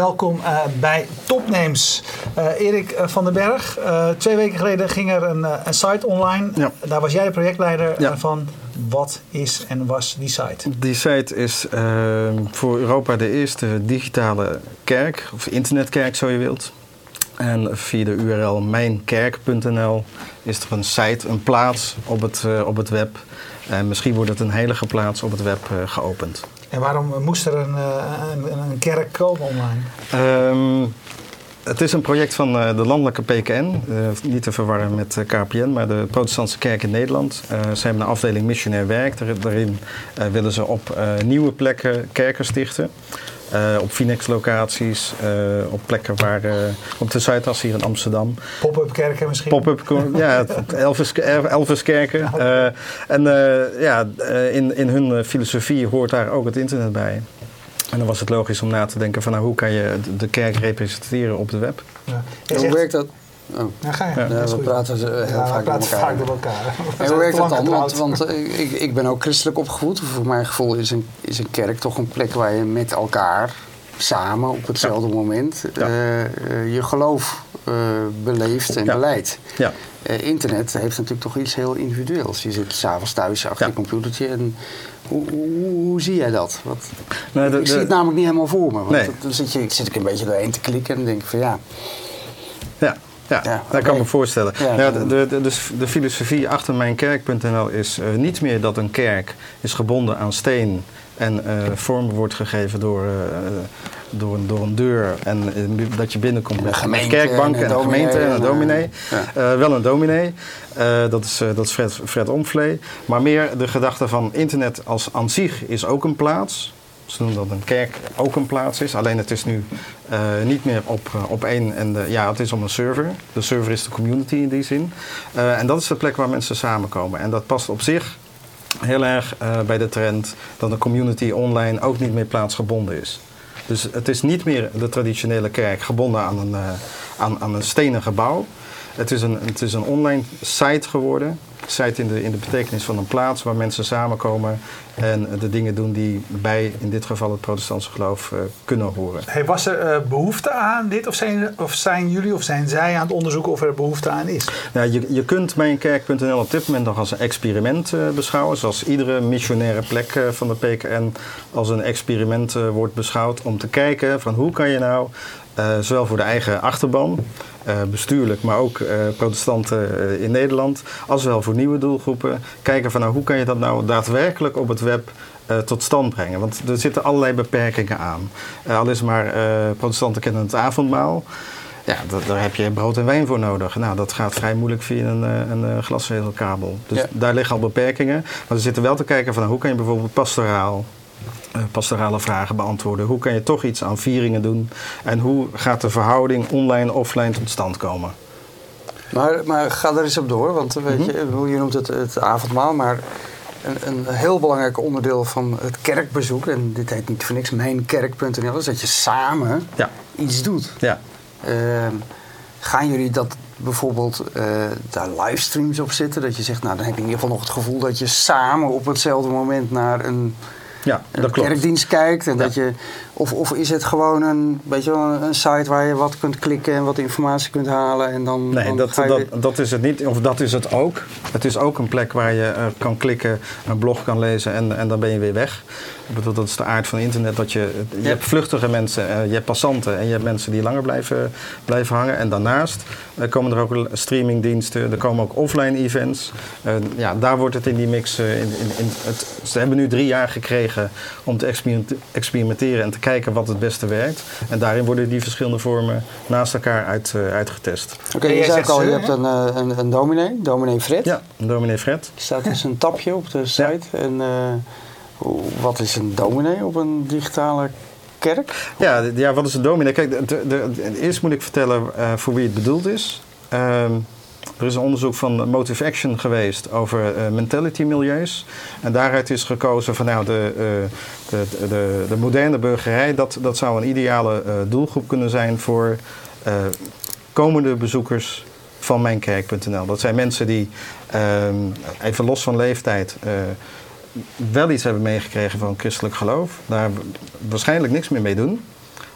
welkom uh, bij Topnames. Uh, Erik van den Berg, uh, twee weken geleden ging er een, een site online. Ja. Daar was jij de projectleider Ja. van. Wat is en was die site? Die site is voor Europa de eerste digitale kerk, of internetkerk zo je wilt. En via de URL mijnkerk.nl is er een site, een plaats op het, eh, op het web. En misschien wordt het een heilige plaats op het web eh, geopend. En waarom moest er een, eh, een, een kerk komen online? Ehm, het is een project van eh, de landelijke PKN, eh, niet te verwarren met KPN, maar de Protestantse Kerk in Nederland. Eh, ze hebben een afdeling missionair werk. Daar- Daarin willen ze op nieuwe plekken kerken stichten. Eh, op Finex-locaties, eh, op plekken waar, eh, op de Zuidas hier in Amsterdam. Pop-up kerken misschien? Pop-up, ja, Elvis, Elviskerken. Eh en eh, ja, eh, in, in hun filosofie hoort daar ook het internet bij. En dan was het logisch om na te denken van nou, hoe kan je de- kerk representeren op de web. Ja. Hoe werkt dat? Oh. Ja, ga je. Ja, we goed. praten ze heel Ja, we vaak praten door elkaar. vaak door elkaar. We En hoe werkt dat dan? Want, eh, ik, ik ben ook christelijk opgevoed. Voor mijn gevoel is een, is een kerk toch een plek waar je met elkaar samen op hetzelfde moment Ja. eh, eh, je geloof eh, beleeft en Ja. beleidt. Ja, Eh, internet heeft natuurlijk toch iets heel individueels. Je zit s'avonds thuis achter Ja. je computertje en hoe, hoe, hoe zie jij dat? Wat, Nou, de- ik zie de- het namelijk niet helemaal voor me. Want Nee. dan zit, je, zit ik een beetje doorheen te klikken en dan denk ik van ja, ja, dat kan ik me voorstellen. Ja, de, de, de, de filosofie achter mijnkerk.nl is eh, niet meer dat een kerk is gebonden aan steen en eh, vorm wordt gegeven door, eh, door, een- door een deur en dat je binnenkomt met, gemeente met kerkbank en en een een gemeente en een dominee wel een dominee, dat is, dat is Fred, Fred Omvlee. Maar meer de gedachte van internet als aan zich is ook een plaats. Ze noemen dat een kerk ook een plaats is. Alleen het is nu eh, niet meer op, eh, op één. En de, ja, het is om een server. De server is de community in die zin. Eh, en dat is de plek waar mensen samenkomen. En dat past op zich heel erg bij de trend dat een community online ook niet meer plaatsgebonden is. Dus het is niet meer de traditionele kerk gebonden aan een, aan, aan een stenen gebouw. Het is een, het is een online site geworden. Site in de, in de betekenis van een plaats waar mensen samenkomen en de dingen doen die bij, in dit geval, het protestantse geloof eh, kunnen horen. Hey, was er eh, behoefte aan dit of zijn, of zijn jullie of zijn zij aan het onderzoeken of er behoefte aan is? Ja, je, je kunt mijnkerk.nl op dit moment nog als een experiment eh, beschouwen. Zoals iedere missionaire plek van de PKN als een experiment wordt beschouwd. Om te kijken van hoe kan je nou, zowel voor de eigen achterban, eh, bestuurlijk, maar ook eh, protestanten eh, in Nederland, als wel voor nieuwe doelgroepen, kijken van nou, hoe kan je dat nou daadwerkelijk op het web eh, tot stand brengen. Want er zitten allerlei beperkingen aan. Eh, al is maar eh, protestanten kennen het avondmaal. Ja, dat- daar heb je brood en wijn voor nodig. Nou, dat gaat vrij moeilijk via een, eh, een eh, glasvezelkabel. Dus Ja. daar liggen al beperkingen. Maar we zitten wel te kijken van hoe kan je bijvoorbeeld pastoraal, eh, pastorale vragen beantwoorden. Hoe kan je toch iets aan vieringen doen? En hoe gaat de verhouding online-offline tot stand komen? Maar, maar ga er eens op door, want eh, weet Mhm. je, ik noemt het het avondmaal, maar een, een heel belangrijk onderdeel van het kerkbezoek, en dit heet niet voor niks mijnkerk.nl, is dat je samen Ja, iets doet. ja. Ehm, gaan jullie dat bijvoorbeeld eh, daar livestreams op zitten? Dat je zegt, nou dan heb je in ieder geval nog het gevoel dat je samen op hetzelfde moment naar een, ja dat klopt. kerkdienst kijkt. En Ja. dat je, of, of is het gewoon een, weet je wel, een, site waar je wat kunt klikken en wat informatie kunt halen en dan, Nee, dan dat, je... dat, dat is het niet. Of dat is het ook. Het is ook een plek waar je eh, kan klikken, een blog kan lezen en, en dan ben je weer weg. Ik bedoel, dat is de aard van internet. Dat je, je Ja. hebt vluchtige mensen, eh, je hebt passanten en je hebt mensen die langer blijven, blijven hangen. En daarnaast eh, komen er ook streamingdiensten, er komen ook offline events. Ja, daar wordt het in die mix. in, in, in het, ze hebben nu drie jaar gekregen om te experiment- experimenteren en te kijken wat het beste werkt. En daarin worden die verschillende vormen naast elkaar uit, eh, uitgetest. Oké, je zei al, je hebt een, eh, een, een dominee, dominee Fred. Ja, dominee Fred. Er staat dus een tapje op de site. En eh, wat is een dominee op een digitale kerk? Ja, ja, wat is een dominee? Kijk, de, de, de- eerst moet ik vertellen eh, voor wie het bedoeld is. Ehm, er is een onderzoek van Motive Action geweest over eh, mentality milieus. En daaruit is gekozen van nou, de, eh, de, de, de moderne burgerij, dat, dat zou een ideale eh, doelgroep kunnen zijn voor komende bezoekers van mijnkerk.nl. Dat zijn mensen die, ehm, even los van leeftijd, wel iets hebben meegekregen van christelijk geloof. Daar waarschijnlijk niks meer mee doen.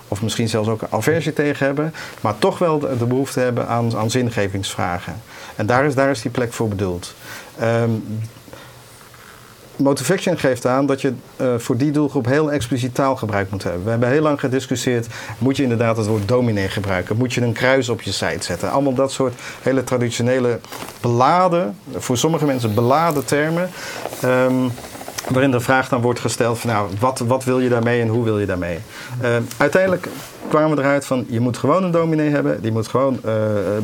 Of misschien zelfs ook een aversie tegen hebben, maar toch wel de, behoefte hebben aan, aan zingevingsvragen. En daar is, daar is die plek voor bedoeld. Motivaction geeft aan dat je uh, voor die doelgroep heel expliciet taalgebruik moet hebben. We hebben heel lang gediscussieerd, moet je inderdaad het woord dominee gebruiken? Moet je een kruis op je site zetten? Allemaal dat soort hele traditionele beladen, voor sommige mensen beladen termen. Um, waarin de vraag dan wordt gesteld van nou, wat, wat wil je daarmee en hoe wil je daarmee? Uh, uiteindelijk kwamen we eruit van je moet gewoon een dominee hebben, die moet gewoon uh,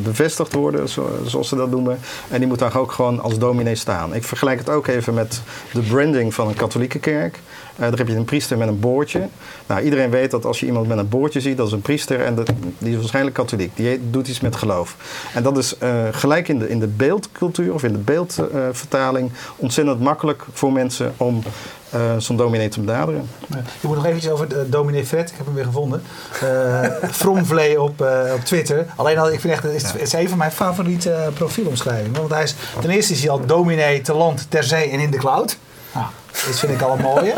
bevestigd worden, zoals ze dat noemen, en die moet daar ook gewoon als dominee staan. Ik vergelijk het ook even met de branding van een katholieke kerk. Uh, daar heb je een priester met een boordje. Nou, iedereen weet dat als je iemand met een boordje ziet, dat is een priester en die is waarschijnlijk katholiek. Die doet iets met geloof. En dat is uh, gelijk in de, in de beeldcultuur of in de beeldvertaling ontzettend makkelijk voor mensen om uh, zo'n dominee te benaderen. Je moet nog eventjes over de dominee Fred, ik heb hem weer gevonden. Uh, Fromvlee op, uh, op Twitter. Alleen al, ik vind echt, het is, het is een van mijn favoriete profielomschrijvingen. Want hij is, ten eerste is hij al dominee te land, ter zee en in de cloud. Nou, dat vind ik al een mooie.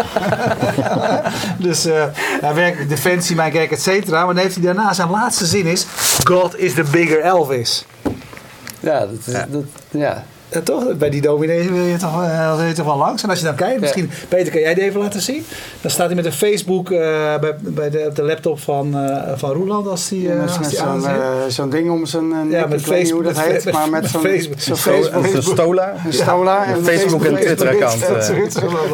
dus uh, hij werkt Defensie, mijn kerk, et cetera. Maar dan heeft hij daarna zijn laatste zin is... God is the bigger Elvis. Ja, dat is... Ja. Dat, ja. Ja, toch? Bij die dominee wil je toch, uh, wil je toch wel langs. En als je dan kijkt, misschien, Peter, kan jij die even laten zien? Dan staat hij met een Facebook uh, bij, bij de, op de laptop van, uh, van Roeland. Als die, ja, met, met zo'n zo ding om zijn Ja, met Facebook. hoe dat heet, maar met zo'n Facebook. Zo Facebook. Een Stola. Een Stola. en Facebook en Twitter-account.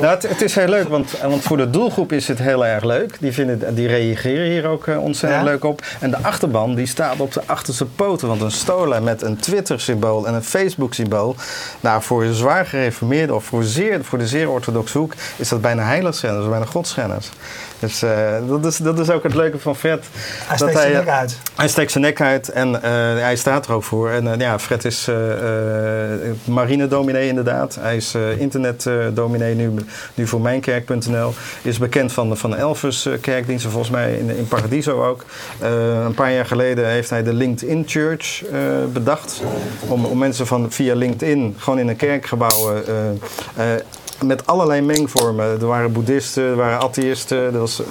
nou, het, het, is heel leuk, want, want voor de doelgroep is het heel erg leuk. Die, vinden, die reageren hier ook ontzettend leuk op. En de achterban die staat op de achterste poten. Want een Stola met een Twitter-symbool en een Facebook-symbool nou, voor zwaar gereformeerde of voor, zeer, voor de zeer orthodoxe hoek is dat bijna heiligschennis, bijna godschennis. Dus uh, dat, is, dat is ook het leuke van Fred. Hij steekt zijn nek uit. Hij steekt zijn nek uit en uh, hij staat er ook voor. En uh, ja, Fred is marine-dominee inderdaad. Hij is internet-dominee nu, nu voor mijnkerk.nl. Is bekend van, van Elvis kerkdiensten, volgens mij in, in Paradiso ook. een paar jaar geleden heeft hij de LinkedIn Church bedacht. Om, om mensen van, via LinkedIn gewoon in een kerkgebouw met allerlei mengvormen. Er waren boeddhisten, er waren atheïsten, er, was,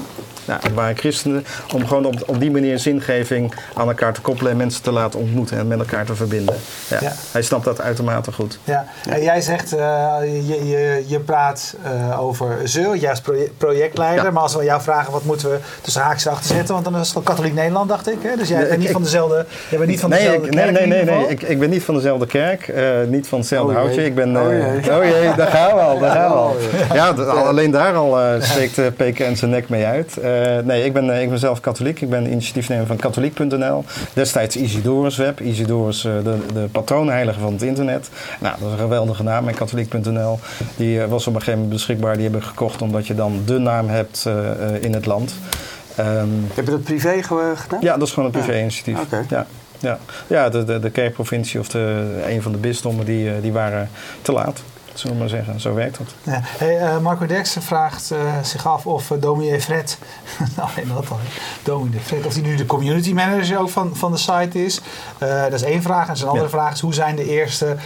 er waren christenen. Om gewoon op, op die manier zingeving aan elkaar te koppelen en mensen te laten ontmoeten en met elkaar te verbinden. Ja, ja. Hij snapt dat uitermate goed. Ja. En jij zegt, uh, je, je, je praat uh, over Zeul, jij is projectleider. Ja. Maar als we jou vragen, wat moeten we tussen haakjes achter zetten? Want dan is het wel katholiek Nederland, dacht ik. Hè? Dus jij nee, bent niet ik, van dezelfde, jij bent niet van nee, dezelfde ik, kerk Nee, nee, nee. nee. Ik, ik ben niet van dezelfde kerk. Uh, niet van hetzelfde oh, houtje. Ik ben, oh jee. oh jee, daar gaan we al. Daar al. Ja, alleen daar al steekt PKN zijn nek mee uit. nee, ik ben, ik ben zelf katholiek. Ik ben initiatiefnemer van katholiek.nl. Destijds Isidorus Web. Isidorus, de, de patroonheilige van het internet. Nou, dat is een geweldige naam. En katholiek.nl die was op een gegeven moment beschikbaar. Die hebben gekocht omdat je dan de naam hebt uh, in het land. Um, Heb je dat privé gedaan? Ja, dat is gewoon een privé-initiatief. Ja. Okay. Ja. Ja, ja de, de, de kerkprovincie of de, een van de bisdommen die, die waren te laat zullen we maar zeggen. Zo werkt dat. Ja. Hey, uh, Marco Derksen vraagt uh, zich af of uh, dominee Fred, alleen dat al, dominee Fred, of hij nu de community manager ook van, van de site is. dat is één vraag. En zijn andere ja. vraag is, hoe zijn de eerste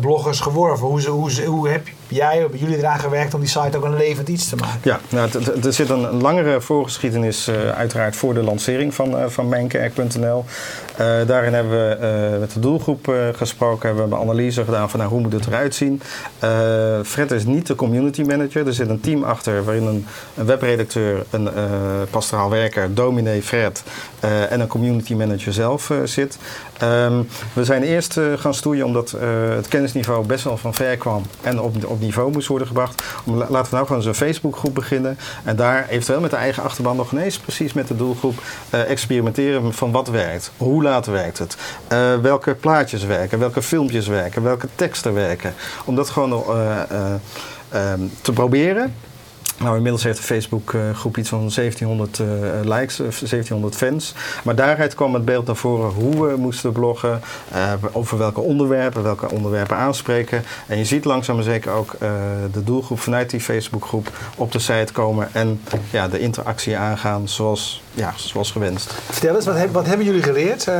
bloggers geworven? Hoe, hoe, hoe heb jij, hebben jullie eraan gewerkt om die site ook een levend iets te maken? Ja, nou, er zit een langere voorgeschiedenis uiteraard voor de lancering van, van mijnkerk.nl. daarin hebben we met de doelgroep gesproken, hebben we een analyse gedaan van nou, hoe moet het eruit zien. Uh, Fred is niet de community manager. Er zit een team achter waarin een, webredacteur, een uh, pastoraal werker, dominee Fred uh, en een community manager zelf zit. Um, we zijn eerst gaan stoeien omdat het kennisniveau best wel van ver kwam en op, op niveau moest worden gebracht. Om, laten we nou gewoon zo'n Facebookgroep beginnen en daar eventueel met de eigen achterban nog ineens precies met de doelgroep experimenteren van wat werkt. Hoe laat werkt het? welke plaatjes werken? Welke filmpjes werken? Welke teksten werken? Om dat gewoon um, te proberen. Nou, inmiddels heeft de Facebook-groep iets van 1700 uh, likes, 1700 fans. Maar daaruit kwam het beeld naar voren hoe we moesten bloggen, uh, over welke onderwerpen, welke onderwerpen aanspreken. En je ziet langzaam maar zeker ook uh, de doelgroep vanuit die Facebook-groep op de site komen en ja, de interactie aangaan zoals, ja, zoals gewenst. Vertel eens, wat, heb, wat hebben jullie geleerd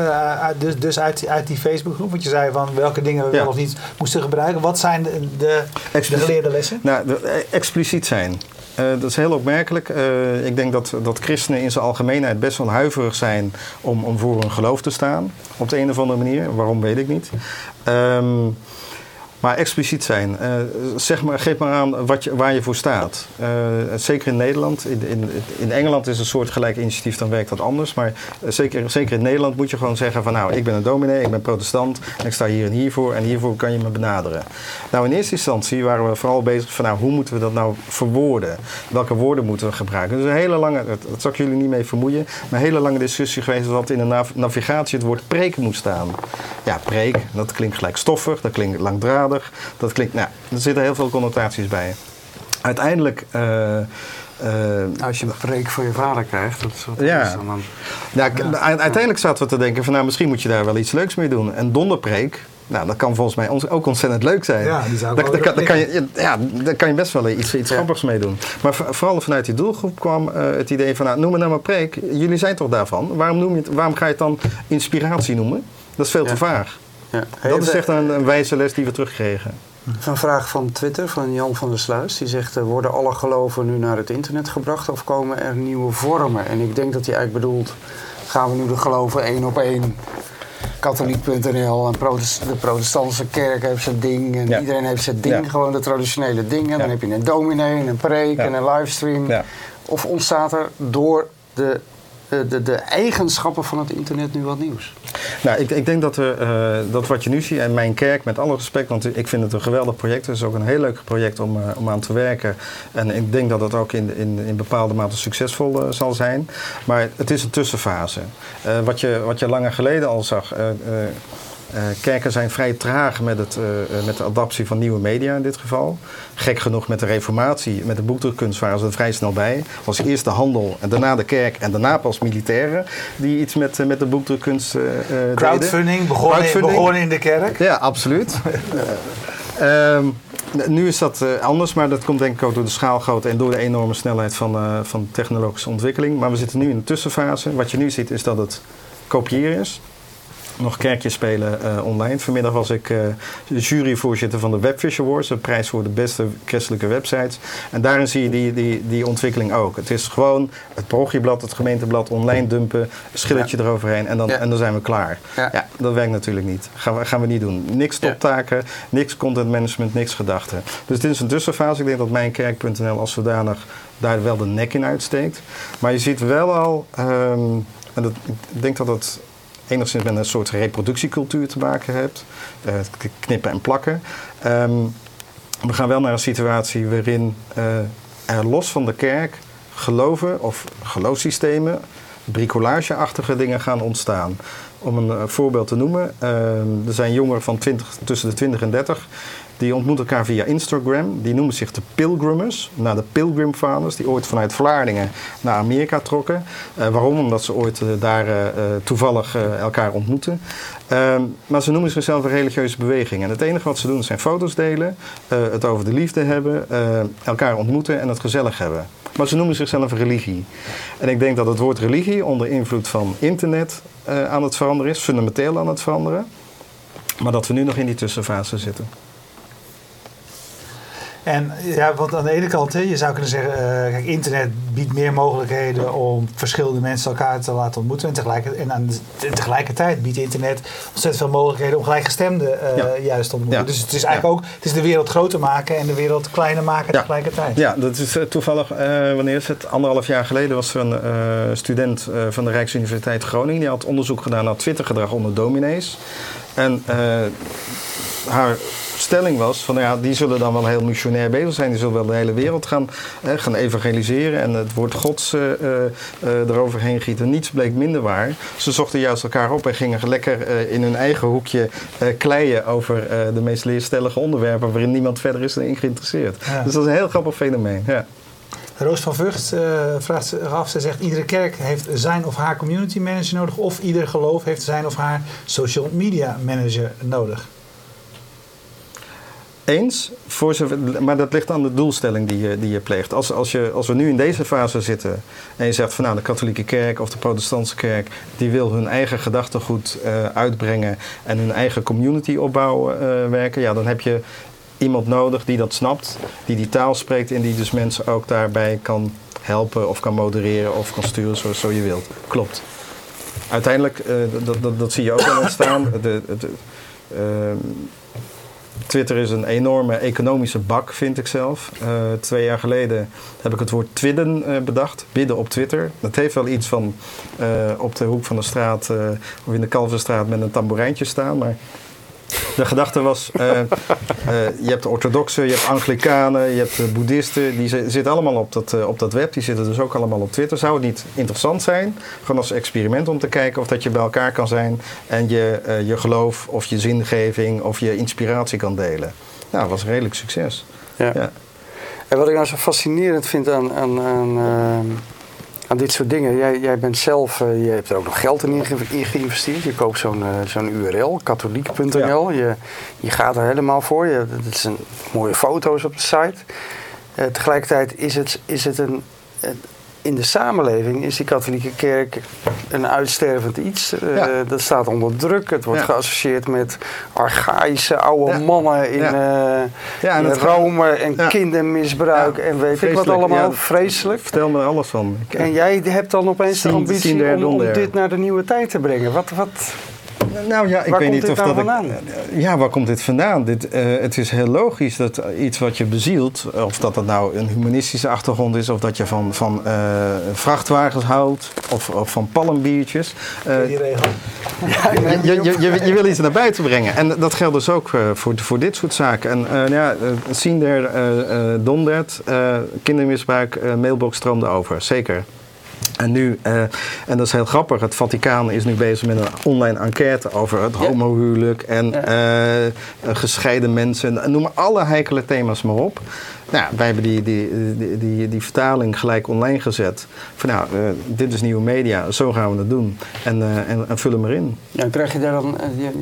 dus, dus uit, uit die Facebook-groep? Want je zei van welke dingen we ja. wel of niet moesten gebruiken. Wat zijn de, de, de geleerde lessen? Nou, de, expliciet zijn. Eh, dat is heel opmerkelijk. Eh, ik denk dat, dat christenen in zijn algemeenheid best wel huiverig zijn om, om voor hun geloof te staan. Op de een of andere manier. Waarom weet ik niet. Ehm, maar expliciet zijn. Uh, zeg maar, geef maar aan wat je, waar je voor staat. Uh, zeker in Nederland. In, in, in, Engeland is een soort gelijk initiatief, dan werkt dat anders. Maar zeker, zeker in Nederland moet je gewoon zeggen van nou, ik ben een dominee, ik ben protestant en ik sta hier en hiervoor en hiervoor kan je me benaderen. Nou, in eerste instantie waren we vooral bezig van nou, hoe moeten we dat nou verwoorden? Welke woorden moeten we gebruiken? Dus een hele lange, dat, zal ik jullie niet mee vermoeien, maar een hele lange discussie geweest dat in de navigatie het woord preek moet staan. Ja, preek, dat klinkt gelijk stoffig, dat klinkt langdradig. Dat klinkt, nou, er zitten heel veel connotaties bij. Uiteindelijk. Uh, uh, Als je een preek voor je vader krijgt, dat is wat ja. dan. Ja, ja. Uiteindelijk zaten we te denken van nou, misschien moet je daar wel iets leuks mee doen. En donderpreek, nou, dat kan volgens mij ook ontzettend leuk zijn. Ja, die zou daar, kan, je, ja, daar kan je best wel iets, iets grappigs mee doen. Maar vooral vanuit die doelgroep kwam uh, het idee van, nou, noem het nou maar preek. Jullie zijn toch daarvan? Waarom, noem je het, waarom ga je het dan inspiratie noemen? Dat is veel te vaag. Ja. Dat is echt een, een wijze les die we terugkregen. Een vraag van Twitter van Jan van der Sluis. Die zegt: uh, Worden alle geloven nu naar het internet gebracht of komen er nieuwe vormen? En ik denk dat hij eigenlijk bedoelt: gaan we nu de geloven één op één? Katholiek.nl en de protestantse kerk heeft zijn ding en iedereen heeft zijn ding, gewoon de traditionele dingen. Dan heb je een dominee, een preek en een livestream. Of ontstaat er door de de, de, eigenschappen van het internet nu wat nieuws? Nou, ik, ik denk dat, er, uh, dat wat je nu ziet, en mijn kerk, met alle respect, want ik vind het een geweldig project. Het is ook een heel leuk project om, uh, om aan te werken. En ik denk dat het ook in, in, in bepaalde mate succesvol uh, zal zijn. Maar het is een tussenfase. wat, je, wat je langer geleden al zag. Uh, kerken zijn vrij traag met, het, uh, met de adaptie van nieuwe media in dit geval. Gek genoeg met de reformatie, met de boekdrukkunst waren ze er vrij snel bij. Was eerst de handel en daarna de kerk en daarna pas militairen die iets met, met de boekdrukkunst deden. Crowdfunding begon, Crowdfunding begon in de kerk. Ja, absoluut. um, nu is dat anders, maar dat komt denk ik ook door de schaalgrootte en door de enorme snelheid van, van technologische ontwikkeling. Maar we zitten nu in een tussenfase. Wat je nu ziet is dat het kopiëren is nog kerkjes spelen uh, online. Vanmiddag was ik uh, juryvoorzitter van de Webfish Awards, de prijs voor de beste christelijke websites. En daarin zie je die, die, die ontwikkeling ook. Het is gewoon het parochieblad, het gemeenteblad online dumpen, schilletje ja. eroverheen en dan, en dan zijn we klaar. Ja. ja. dat werkt natuurlijk niet. Gaan we, gaan we niet doen. Niks toptaken, niks content management, niks gedachten. Dus dit is een tussenfase. Ik denk dat mijnkerk.nl als zodanig daar wel de nek in uitsteekt. Maar je ziet wel al, um, en dat, ik denk dat het enigszins met een soort reproductiecultuur te maken hebt. Uh, knippen en plakken. Um, we gaan wel naar een situatie waarin uh, er los van de kerk geloven of geloofssystemen, bricolageachtige dingen gaan ontstaan. Om een uh, voorbeeld te noemen, er zijn jongeren van 20, tussen de 20 en 30 die ontmoeten elkaar via Instagram. Die noemen zich de Pilgrimers, naar de Pilgrim Fathers, die ooit vanuit Vlaardingen naar Amerika trokken. Uh, waarom? Omdat ze ooit uh, daar toevallig elkaar ontmoeten. Ehm, maar ze noemen zichzelf een religieuze beweging. En het enige wat ze doen zijn foto's delen, het over de liefde hebben, elkaar ontmoeten en het gezellig hebben. Maar ze noemen zichzelf religie. En ik denk dat het woord religie onder invloed van internet aan het veranderen is, fundamenteel aan het veranderen. Maar dat we nu nog in die tussenfase zitten. En ja, want aan de ene kant, hè, je zou kunnen zeggen, uh, kijk, internet biedt meer mogelijkheden om verschillende mensen elkaar te laten ontmoeten. En, tegelijkertijd, en aan de, tegelijkertijd biedt internet ontzettend veel mogelijkheden om gelijkgestemden uh, juist te ontmoeten. Dus het is eigenlijk ook, het is de wereld groter maken en de wereld kleiner maken tegelijkertijd. Ja, dat is uh, toevallig, wanneer is het? Anderhalf jaar geleden was er een student van de Rijksuniversiteit Groningen. Die had onderzoek gedaan naar Twittergedrag onder dominees. En haar stelling was van ja, die zullen dan wel heel missionair bezig zijn. Die zullen wel de hele wereld gaan, gaan evangeliseren en het woord gods uh, uh, eroverheen gieten. Niets bleek minder waar. Ze zochten juist elkaar op en gingen lekker in hun eigen hoekje kleien over de meest leerstellige onderwerpen waarin niemand verder is in geïnteresseerd. Dus dat is een heel grappig fenomeen. Ja. Roos van Vught vraagt zich af, ze zegt iedere kerk heeft zijn of haar community manager nodig of ieder geloof heeft zijn of haar social media manager nodig. Eens, voor maar dat ligt aan de doelstelling die je, die je pleegt. Als, als, je, als we nu in deze fase zitten en je zegt van nou de katholieke kerk of de protestantse kerk, die wil hun eigen gedachtegoed uh, uitbrengen en hun eigen community opbouwen uh, werken, ja, dan heb je iemand nodig die dat snapt, die die taal spreekt en die dus mensen ook daarbij kan helpen of kan modereren of kan sturen zoals zo je wilt. Klopt. Uiteindelijk, eh, dat, dat, dat zie je ook wel ontstaan. De, Twitter is een enorme economische bak, vind ik zelf. Eh, twee jaar geleden heb ik het woord twidden eh, bedacht. Bidden op Twitter. Dat heeft wel iets van eh, op de hoek van de straat of in de Kalverstraat met een tamboerijntje staan. Maar de gedachte was, eh, eh, je hebt de orthodoxen, je hebt anglikanen, je hebt de boeddhisten. Die zi- zitten allemaal op dat, eh, op dat web. Die zitten dus ook allemaal op Twitter. Zou het niet interessant zijn, gewoon als experiment om te kijken of dat je bij elkaar kan zijn en je, eh, je geloof of je zingeving of je inspiratie kan delen. Nou, dat was redelijk succes. Ja. Ja. En wat ik nou zo fascinerend vind aan, aan, aan, eh, aan dit soort dingen. Jij, jij bent zelf, eh, je hebt er ook nog geld in, in geïnvesteerd. Je koopt zo'n eh, zo'n URL, katholiek.nl. Je, je gaat er helemaal voor. Je, dat zijn mooie foto's op de site. Eh, tegelijkertijd is het, is het een. In de samenleving is die katholieke kerk een uitstervend iets. Eh. Dat staat onder druk. Het wordt Ja. geassocieerd met archaïsche oude Ja. mannen in, eh, in Rome en kindermisbruik en weet ik wat allemaal. Vreselijk. Vertel me er alles van. En jij hebt dan opeens de ambitie om, om dit naar de nieuwe tijd te brengen. Wat, wat, Nou ja, ik Waar weet niet of nou dat. ik- ja, waar komt dit vandaan? Dit, eh, het is heel logisch dat iets wat je bezielt, of dat dat nou een humanistische achtergrond is, of dat je van, van eh, vrachtwagens houdt, of, of van palmbiertjes. eh, die regel. je, je, je, je wil iets naar buiten brengen. En dat geldt dus ook eh, voor, voor dit soort zaken. En eh, ja, eh, Siender uh, dondert, eh, kindermisbruik, eh, mailbox stroomde over. Zeker. En nu, eh, en dat is heel grappig, het Vaticaan is nu bezig met een online enquête over het Ja. homohuwelijk en Ja. eh, eh, gescheiden mensen. Noem maar alle heikele thema's maar op. Nou, wij hebben die, die, die, die, die vertaling gelijk online gezet. Van nou, dit is nieuwe media, zo gaan we het doen. En, eh, en, en vul hem erin. ja, krijg je daar dan,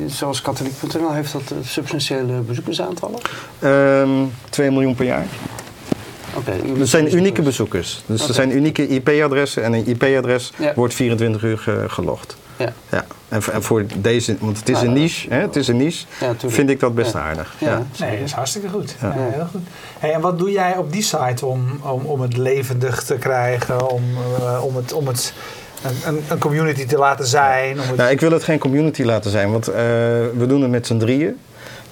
zoals katholiek.nl, heeft dat substantiële bezoekersaantallen? Ehm 2 miljoen per jaar. Oké. Dat zijn unieke bezoekers. Dus er zijn unieke IP-adressen en een IP-adres Ja. wordt 24 uur ge- gelogd. Ja, Ja. En, voor- en voor deze, want het is Nou, een niche, hè, het is een niche, ja vind ik dat best Ja. aardig. Ja. Ja. Nee, dat is hartstikke goed. Ja. Ja. heel goed. Hey, en wat doe jij op die site om, om, om het levendig te krijgen, om, eh, om het, om het een, een, een community te laten zijn? Om het, Nou, ik wil het geen community laten zijn, want eh, we doen het met z'n drieën.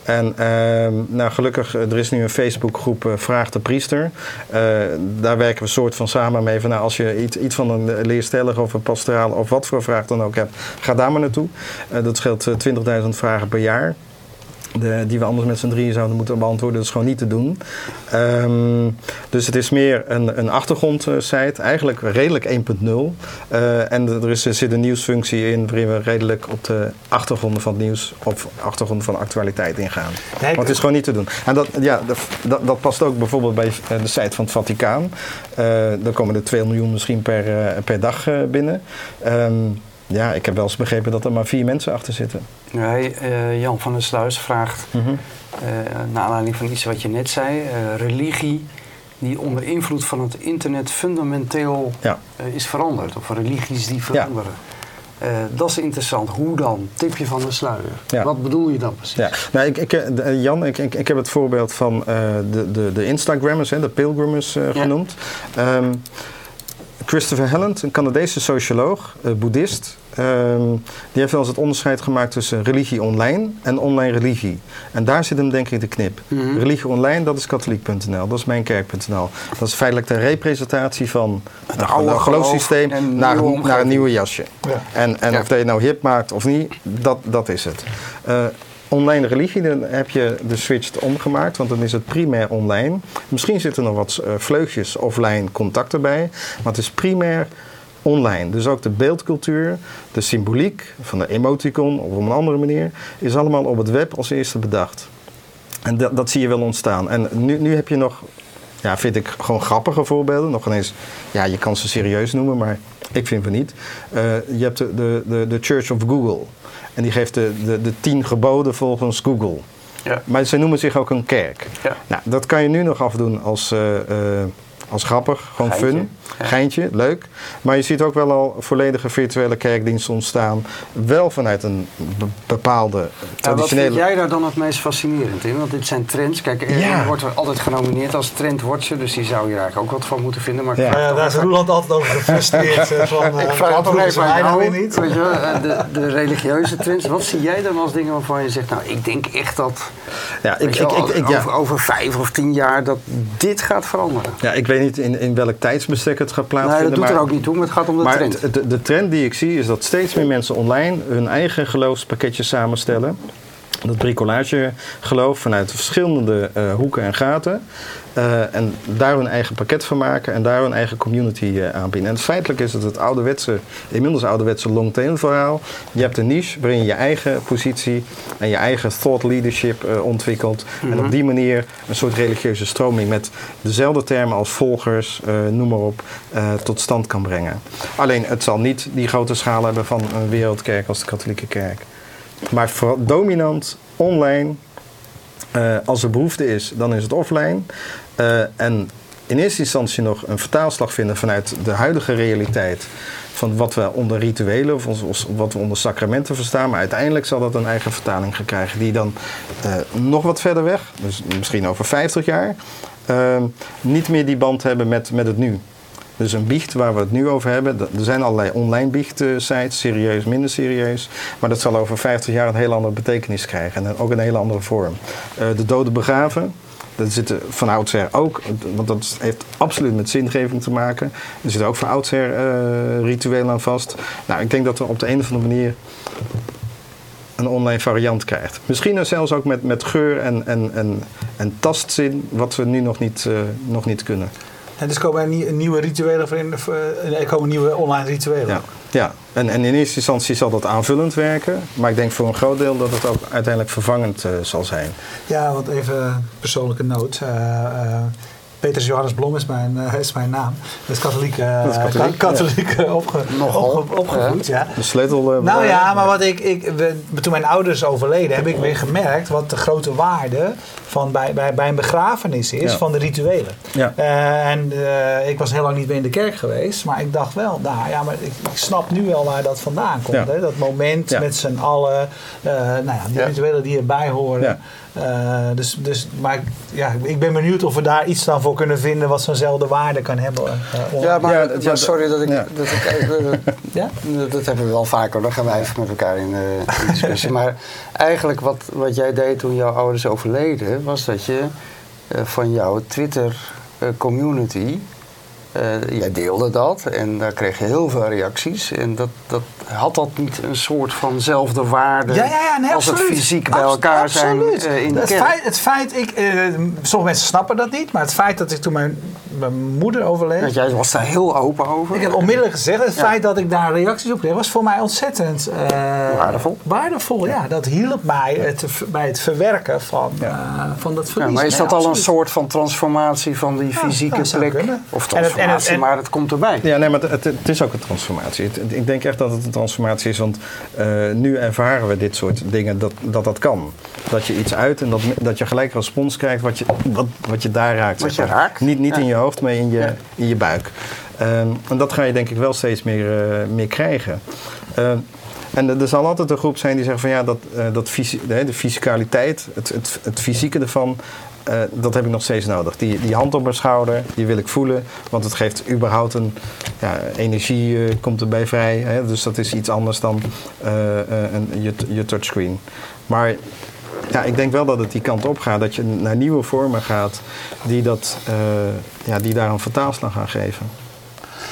En ehm, nou, gelukkig, eh, er is nu een Facebookgroep eh, Vraag de Priester. Eh, daar werken we soort van samen mee. Van, nou, als je iets, iets van een leerstellige of een pastoraal of wat voor vraag dan ook hebt, ga daar maar naartoe. Dat scheelt eh, 20.000 vragen per jaar. De, die we anders met z'n drieën zouden moeten beantwoorden. Dat is gewoon niet te doen. Ehm, dus het is meer een, een achtergrondsite. Eigenlijk redelijk 1.0. Eh, en er, is, er zit een nieuwsfunctie in waarin we redelijk op de achtergronden van het nieuws of achtergronden van de actualiteit ingaan. Nee, Want het is gewoon niet te doen. En dat, ja, dat, dat, past ook bijvoorbeeld bij eh, de site van het Vaticaan. Dan komen er 2 miljoen misschien per, per dag binnen. Ehm, ja, ik heb wel eens begrepen dat er maar vier mensen achter zitten. Nee, eh, Jan van der Sluis vraagt, eh naar aanleiding van iets wat je net zei, eh, religie die onder invloed van het internet fundamenteel Ja. is veranderd. Of religies die veranderen. Dat is interessant. Hoe dan? Tipje van de sluier. Ja. Wat bedoel je dan precies? Ja, nou, ik, ik, Jan, ik, ik, ik heb het voorbeeld van de, de, de Instagrammers, hè, de Pilgrimmers Ja. genoemd. Ehm, Christopher Helland, een Canadese socioloog, eh, boeddhist, ehm, die heeft wel eens het onderscheid gemaakt tussen religie online en online religie. En daar zit hem denk ik de knip. Mhm. Religie online, dat is katholiek.nl, dat is mijnkerk.nl. Dat is feitelijk de representatie van een oude gelo- geloofssysteem geloof naar, naar een nieuwe jasje. Ja. En, en Ja. of dat je nou hip maakt of niet, dat, dat is het. Eh, online religie, dan heb je de switch omgemaakt, want dan is het primair online. Misschien zitten er nog wat eh, vleugjes offline contacten bij, maar het is primair online. Dus ook de beeldcultuur, de symboliek van de emoticon of op een andere manier, is allemaal op het web als eerste bedacht. En dat, dat zie je wel ontstaan. En nu, nu heb je nog, ja, vind ik gewoon grappige voorbeelden. Nog ineens, ja, je kan ze serieus noemen, maar ik vind van niet. Eh, je hebt de, de, de, de Church of Google. En die geeft de, de, de tien geboden volgens Google. Ja. Maar ze noemen zich ook een kerk. Ja. Nou, dat kan je nu nog afdoen als eh, eh, als grappig, gewoon Geintje, fun, ja. geintje, leuk. Maar je ziet ook wel al volledige virtuele kerkdiensten ontstaan. Wel vanuit een be- bepaalde Ja, wat traditionele... vind jij daar dan het meest fascinerend in? Want dit zijn trends. Kijk, er Ja. wordt er altijd genomineerd als trendwatcher, dus die zou je eigenlijk ook wat van moeten vinden. Maar Ja. daar is Roeland altijd over gefrustreerd. eh, Van, eh, Ik vraag het aan mij nou weer niet? weet je, eh, de, de religieuze trends. Wat zie jij dan als dingen waarvan je zegt, nou, ik denk echt dat Ja, ik, ik, wel, ik, ik- ja. over, over vijf of tien jaar dat dit gaat veranderen. ja, ik weet niet in, in welk tijdsbestek het gaat Nee, plaatsvinden. dat doet maar, er ook niet toe, maar het gaat om de maar trend. de, de trend die ik zie is dat steeds meer mensen online hun eigen geloofspakketjes samenstellen. Dat bricolage geloof vanuit verschillende eh, hoeken en gaten. Eh, en daar hun eigen pakket van maken en daar hun eigen community eh, aanbieden. En feitelijk is het het ouderwetse, inmiddels ouderwetse long-tail verhaal. Je hebt een niche waarin je je eigen positie en je eigen thought leadership ontwikkelt. En op die manier een soort religieuze stroming met dezelfde termen als volgers, noem maar op, tot stand kan brengen. Alleen het zal niet die grote schaal hebben van een wereldkerk als de katholieke kerk. Maar vooral dominant online eh, als er behoefte is, dan is het offline. Eh, en in eerste instantie nog een vertaalslag vinden vanuit de huidige realiteit. Van wat we onder rituelen of wat we onder sacramenten verstaan. Maar uiteindelijk zal dat een eigen vertaling gaan krijgen. Die dan eh, nog wat verder weg, dus misschien over 50 jaar, niet meer die band hebben met, met het nu. Dus een biecht waar we het nu over hebben. Er zijn allerlei online biechtsites, serieus, minder serieus. Maar dat zal over 50 jaar een hele andere betekenis krijgen. En ook een hele andere vorm. Eh, de doden begraven. Dat zit van oudsher ook, want dat heeft absoluut met zingeving te maken. Er zitten ook van oudsher eh, rituelen aan vast. Nou, ik denk dat we op de een of andere manier een online variant krijgt. Misschien zelfs ook met, met geur en, en, en, en tastzin, wat we nu nog niet, eh, nog niet kunnen. En dus komen er nie- nieuwe rituelen voor in, eh, er komen nieuwe online rituelen. Ja, ja. En, en in eerste instantie zal dat aanvullend werken. Maar ik denk voor een groot deel dat het ook uiteindelijk vervangend eh, zal zijn. Ja, want even persoonlijke noot. Eh, eh, Petrus Johannes Blom is mijn, eh, is mijn naam. Dat is katholiek, Dat is katholiek, opge, opge- opgevoed. Ja. De sleutel. Nou ja, maar wat ik, ik, we- toen mijn ouders overleden, heb ik weer gemerkt wat de grote waarde van bij, bij, bij een begrafenis is Ja. van de rituelen. Ja. Eh, en eh, ik was heel lang niet meer in de kerk geweest, maar ik dacht wel, nou ja, maar ik, ik snap nu wel waar dat vandaan komt. Ja. Hè? Dat moment Ja. met z'n allen, eh, nou ja, die Ja. rituelen die erbij horen. Eh, dus, dus, maar ik- ja, ik ben benieuwd of we daar iets dan voor kunnen vinden wat zo'nzelfde waarde kan hebben. eh, Ja, maar, Ja, maar ja, sorry dat ik, ja. dat ik even- Ja? Dat, dat hebben we wel vaker, dan gaan wij even met elkaar in, eh, in discussie. maar eigenlijk wat, wat jij deed toen jouw ouders overleden, was dat je eh, van jouw Twitter-community, jij deelde dat en daar kreeg je heel veel reacties. En dat, dat, had dat niet een soort vanzelfde waarde Ja, ja, ja, nee, als het absoluut. fysiek bij Abs- elkaar absoluut. zijn eh, in de het kerk? Feit, het feit, ik, eh, sommige mensen snappen dat niet, maar het feit dat ik toen mijn, mijn moeder overleed, Want jij was daar heel open over. Ik heb onmiddellijk gezegd, het Ja. feit dat ik daar reacties op kreeg, was voor mij ontzettend eh, Waardevol. Waardevol, ja. Dat hielp mij het, bij het verwerken van, eh, van dat Ja, verlies. maar is Nee, dat al een soort van transformatie van die Ja, fysieke plek? kunnen. Of En het- en het- transformatie, en- maar het komt erbij. Ja, nee, maar het, het, is ook een transformatie. Het- ik denk echt dat het een transformatie is, want eh, nu ervaren we dit soort dingen dat dat, dat kan. Dat je iets uit en dat, dat je gelijk respons krijgt wat je, wat, wat je daar raakt. Wat je raakt. Niet, niet Ja. in je hoofd, maar in je, Ja. in je buik. Ehm, en dat ga je denk ik wel steeds meer, eh, meer krijgen. Ehm, en er- zal altijd een groep zijn die zeggen van ja, dat, eh, dat fysi- de, fysicaliteit, het, het, het fysieke ervan, eh, dat heb ik nog steeds nodig. Die, die hand op mijn schouder, die wil ik voelen, want het geeft überhaupt een ja, energie komt erbij vrij. Hè? Dus dat is iets anders dan een, je, je touchscreen. Maar ja, ik denk wel dat het die kant op gaat, dat je naar nieuwe vormen gaat die, dat, eh, ja, die daar een vertaalslag gaan geven.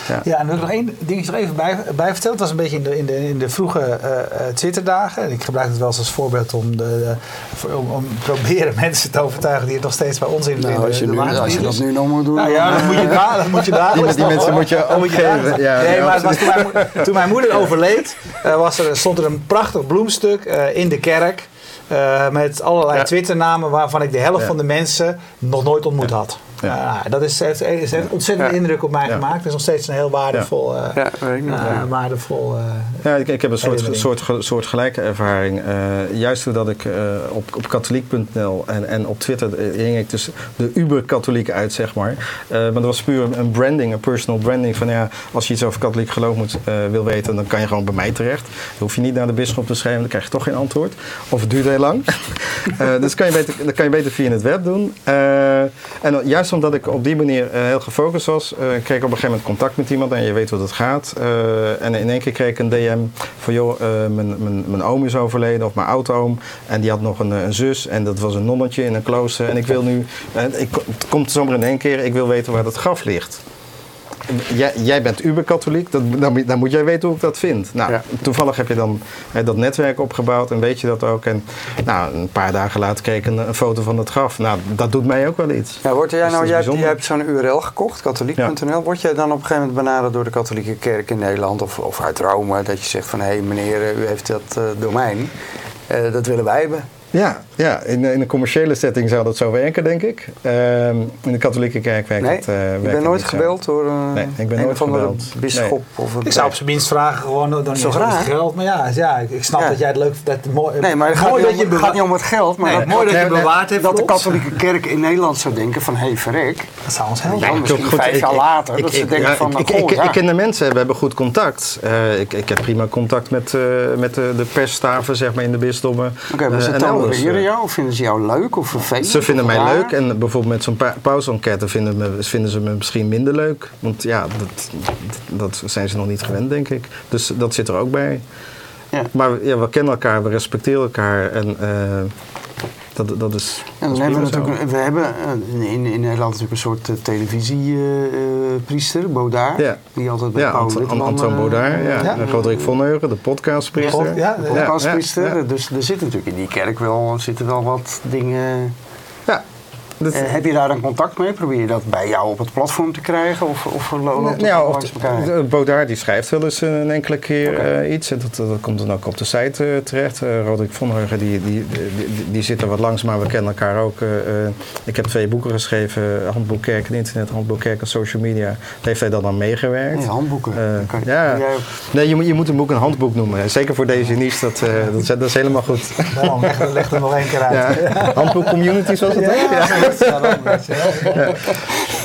Ja. Ja, en dan wil ik nog één dingetje er even bij, bij vertellen. Het was een beetje in de, in de, in de vroege eh, eh, Twitterdagen. Ik gebruik het wel eens als voorbeeld om, de, de- voor- om, om proberen mensen te overtuigen die het nog steeds bij ons in, in Nou, de, als je, de nu, waarheid als je dat is. nu nog moet doen. Nou ja, dat moet je daar, dat moet je daar. Die- die mensen moet je Dan moet je opgeven. daar- Ja, nee, maar het was toen, mijn, moe- toen mijn moeder overleed, eh, was er, stond er een prachtig bloemstuk eh, in de kerk. Eh, met allerlei. Twitternamen waarvan ik de helft van de mensen nog nooit ontmoet had. Ja. dat is, heeft, heeft een ontzettende Ja. indruk op mij Ja. gemaakt. Het is nog steeds een heel waardevol, eh, Ja, weet ik nog. waardevol eh, Ja, ik, ik heb een soort, soort, soort gelijke ervaring. Eh, juist doordat ik eh, op, op katholiek.nl en, en op Twitter hing ik dus de uber-katholiek uit, zeg maar. Eh, maar dat was puur een- branding, een personal branding. Van ja, als je iets over katholiek geloof moet, eh, wil weten, dan kan je gewoon bij mij terecht. Dan hoef je niet naar de bisschop te schrijven, dan krijg je toch geen antwoord. Of het duurt heel lang. Eh, dus kan je beter, dat kan je beter via het web doen. Eh, en juist omdat ik op die manier eh, heel gefocust was, eh, kreeg ik op een gegeven moment contact met iemand en je weet hoe dat gaat. Eh, en in één keer kreeg ik een DM van joh, mijn, mijn, mijn oom is overleden of mijn oudoom. En die had nog een, een zus en dat was een nonnetje in een klooster. En ik wil nu, ik, het komt zomaar in één keer, ik wil weten waar dat graf ligt. Jij, jij bent uber-katholiek, dat, dan, moet- dan moet jij weten hoe ik dat vind. Nou, Ja. toevallig heb je dan hè, dat netwerk opgebouwd en weet je dat ook. En nou, een paar dagen later kreeg ik een, een foto van het graf. Nou, dat doet mij ook wel iets. Ja, word jij Dus nou, dat jij, hebt- bijzonder. jij hebt zo'n URL gekocht, katholiek.nl. Word jij dan op een gegeven moment benaderd door de katholieke kerk in Nederland of, of uit Rome? Dat je zegt van, hé hey, meneer, eh, u heeft dat eh, domein. Eh, dat willen wij hebben. Ja, ja in, in een commerciële setting zou dat zo werken, denk ik. Ehm, in de katholieke kerk werkt Nee, het. eh, werkt bent het nooit niet zo. gebeld door eh, Nee, ik ben een nooit of andere gebeld. bisschop of een Ik zou op zijn minst vragen gewoon dan raar? het geld. Maar ja, ja ik, ik snap Ja. dat jij het leuk vindt. Dat, mooi, Nee, maar het gaat, mooi niet dat om, je het gaat niet om het geld, maar Nee, mooi dat je bewaard hebt dat de katholieke kerk in Nederland zou denken van, hé, verrek. Dat zou ons helpen. Ja, ik- misschien goed, vijf ik- jaar ik- later, ik- dat ze ik- denken van, ik, ik, ik, ik ken de mensen, we hebben goed contact. Eh, ik, ik heb prima contact met, eh, met de, de persstaven zeg maar, in de bisdommen. Oké, maar eh, ze en elders, tolereren eh. jou of vinden ze jou leuk of vervelend? Ze vinden mij raar? leuk en bijvoorbeeld met zo'n pa- pauze-enquête vinden, me- vinden ze me misschien minder leuk. Want ja, dat, dat zijn ze nog niet gewend, denk ik. Dus dat zit er ook bij. Ja. Maar ja, we kennen elkaar, we respecteren elkaar en eh, dat, dat is. Dat dan hebben we, natuurlijk, we hebben eh, in, in Nederland natuurlijk een soort televisiepriester, Baudard. Ja. Die altijd bij Ja, Paul Ant- Antoine eh, Baudard, ja. ja. En Roderick von Heugen, de podcastpriester. Ja, de podcastpriester. Dus er zitten natuurlijk in die kerk wel, zitten wel wat dingen. Dat- Eh, heb je daar dan contact mee? Probeer je dat bij jou op het platform te krijgen? Of, of lo- loopt het Nou, of langs elkaar? Baudard die schrijft wel eens een enkele keer eh, iets. En dat, dat komt dan ook op de site eh, terecht. Eh Roderick von Heugen die, die, die, die, die zit er wat langs, maar we kennen elkaar ook. eh, eh, ik heb twee boeken geschreven. Handboek Kerk en Internet, Handboek Kerk en Social Media. Daar heeft hij dan aan meegewerkt. Nee, handboeken. Eh, je- ja. jij Nee, je moet, je moet een boek een handboek noemen. Zeker voor deze niche, dat, eh, dat, is, dat is helemaal goed. Daarom, leg, leg er nog één keer uit. Ja. Handboek Community, zoals dat heet. Ja, zoiets. Ja,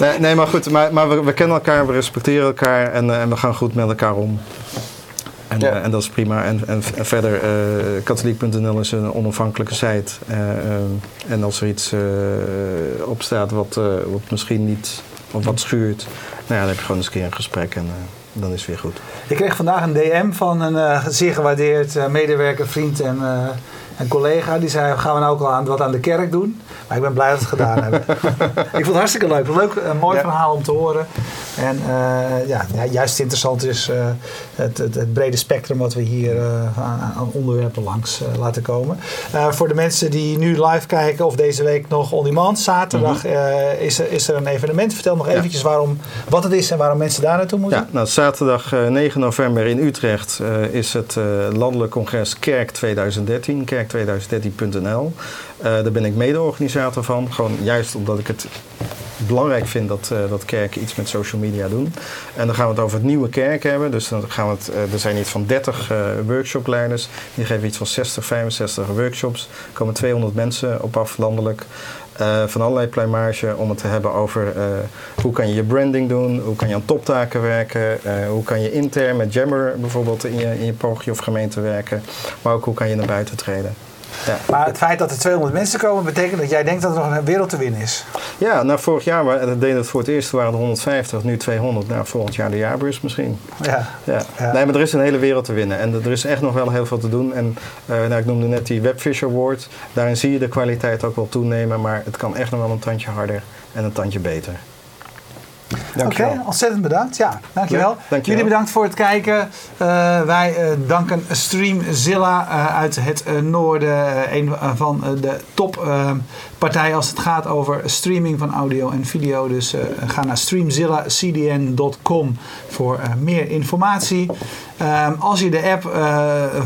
Nee, nee, maar goed, maar, maar we, we kennen elkaar, we respecteren elkaar en, eh, en we gaan goed met elkaar om. En, Ja. eh, en dat is prima. En, en, en verder, eh katholiek.nl is een onafhankelijke site. Eh, eh, en als er iets eh, op staat wat, eh, wat misschien niet, of wat schuurt, nou ja, dan heb je gewoon eens een keer een gesprek en dan is het weer goed. Ik kreeg vandaag een DM van een eh, zeer gewaardeerd medewerker, vriend en, eh, en collega. Die zei, gaan we nou ook al aan, wat aan de kerk doen? Maar ik ben blij dat we het gedaan hebben. ik vond het hartstikke leuk. Leuk, een mooi Ja. verhaal om te horen. En eh, ja, juist interessant is eh, het, het, het brede spectrum wat we hier eh, aan, aan onderwerpen langs eh, laten komen. Eh, voor de mensen die nu live kijken of deze week nog on demand, zaterdag eh, is, er, is er een evenement. Vertel nog Mhm. Ja. eventjes waarom, wat het is en waarom mensen daar naartoe moeten. Ja, nou, zaterdag eh, 9 november in Utrecht eh, is het eh, landelijk congres Kerk 2013, kerk2013.nl. Eh daar ben ik mede-organisator van, gewoon juist omdat ik het belangrijk vind dat, eh, dat kerken iets met social media doen. En dan gaan we het over het nieuwe kerk hebben. Dus dan gaan we het, eh, er zijn iets van 30 eh, workshopleiders. Die geven iets van 60, 65 workshops. Er komen 200 mensen op af landelijk. Eh, van allerlei pluimage om het te hebben over eh, hoe kan je je branding doen, hoe kan je aan toptaken werken, eh, hoe kan je intern met Jammer bijvoorbeeld in je, in je of gemeente werken, maar ook hoe kan je naar buiten treden. Ja. Maar het feit dat er 200 mensen komen, betekent dat jij denkt dat er nog een wereld te winnen is. Ja, nou vorig jaar dat deden het voor het eerst, waren er 150, nu 200. Nou, volgend jaar de jaarbeurs misschien. Ja. Ja. Ja. Nee, maar er is een hele wereld te winnen en er is echt nog wel heel veel te doen. En eh, nou, ik noemde net die Webfish Award. Daarin zie je de kwaliteit ook wel toenemen, maar het kan echt nog wel een tandje harder en een tandje beter. Oké, okay, ontzettend bedankt. Ja, dankjewel. Ja, dankjewel. Jullie bedankt voor het kijken. Eh, wij eh, danken Streamzilla eh, uit het noorden. een van de toppartijen als het gaat over streaming van audio en video. Dus ga naar streamzillacdn.com voor meer informatie. Ehm, als je de app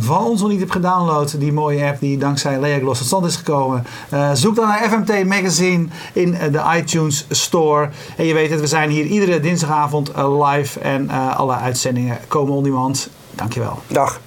van ons nog niet hebt gedownload, die mooie app die dankzij Lea Gloss tot stand is gekomen, zoek dan naar FMT Magazine in de iTunes Store. En je weet het, we zijn hier hier iedere dinsdagavond eh, live en eh, alle uitzendingen komen on demand. Dankjewel. Dag.